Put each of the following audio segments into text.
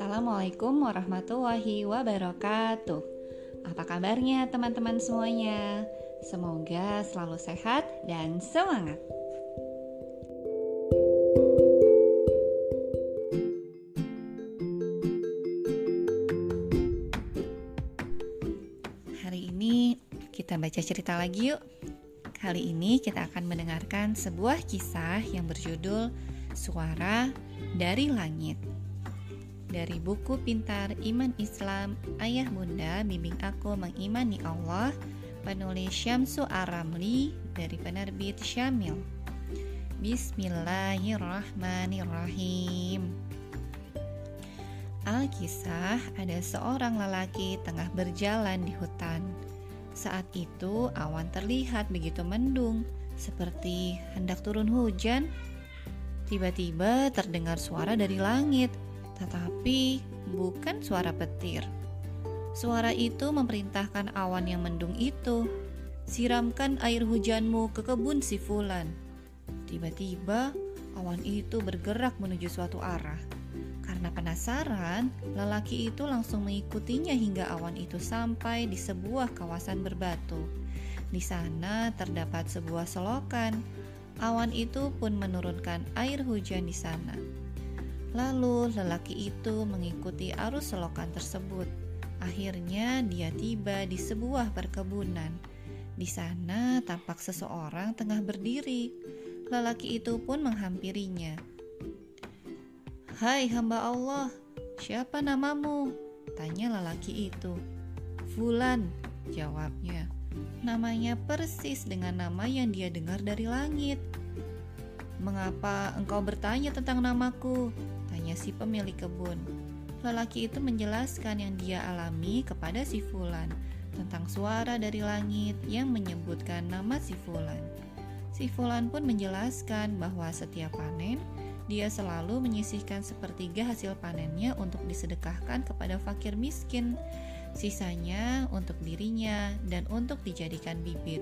Assalamualaikum warahmatullahi wabarakatuh. Apa kabarnya teman-teman semuanya? Semoga selalu sehat dan semangat. Hari ini kita baca cerita lagi yuk. Kali ini kita akan mendengarkan sebuah kisah yang berjudul Suara dari Langit. Dari buku Pintar Iman Islam, Ayah Bunda Bimbing Aku Mengimani Allah, penulis Syamsu Aramli dari penerbit Syamil. Bismillahirrahmanirrahim. Alkisah ada seorang lelaki tengah berjalan di hutan saat itu awan terlihat begitu mendung, seperti hendak turun hujan. Tiba-tiba terdengar suara dari langit, tetapi bukan suara petir. Suara itu memerintahkan awan yang mendung itu, siramkan air hujanmu ke kebun si Fulan. Tiba-tiba awan itu bergerak menuju suatu arah karena penasaran, lelaki itu langsung mengikutinya hingga awan itu sampai di sebuah kawasan berbatu. Di sana terdapat sebuah selokan. Awan itu pun menurunkan air hujan di sana. Lalu lelaki itu mengikuti arus selokan tersebut. Akhirnya dia tiba di sebuah perkebunan. Di sana tampak seseorang tengah berdiri. Lelaki itu pun menghampirinya. Hai hamba Allah, siapa namamu? Tanya lelaki itu. Fulan, jawabnya. Namanya persis dengan nama yang dia dengar dari langit. Mengapa engkau bertanya tentang namaku? Tanya si pemilik kebun. Lelaki itu menjelaskan yang dia alami kepada si Fulan tentang suara dari langit yang menyebutkan nama si Fulan. Si Fulan pun menjelaskan bahwa setiap panen, dia selalu menyisihkan sepertiga hasil panennya untuk disedekahkan kepada fakir miskin, sisanya untuk dirinya dan untuk dijadikan bibit.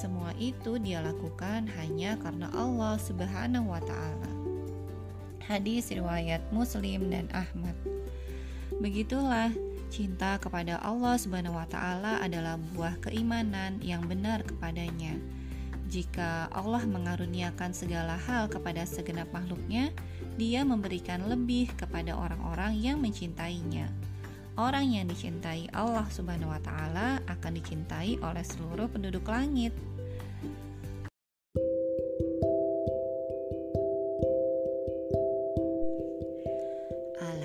Semua itu dia lakukan hanya karena Allah Subhanahu wa taala. Hadis riwayat Muslim dan Ahmad. Begitulah cinta kepada Allah Subhanahu wa taala adalah buah keimanan yang benar kepadanya jika Allah mengaruniakan segala hal kepada segenap makhluknya, Dia memberikan lebih kepada orang-orang yang mencintainya. Orang yang dicintai Allah Subhanahu wa Ta'ala akan dicintai oleh seluruh penduduk langit.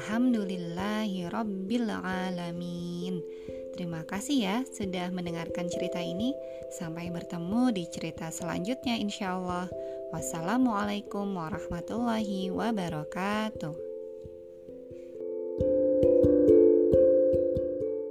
Alhamdulillahi Rabbil Alamin. Terima kasih ya sudah mendengarkan cerita ini. Sampai bertemu di cerita selanjutnya insya Allah. Wassalamualaikum warahmatullahi wabarakatuh.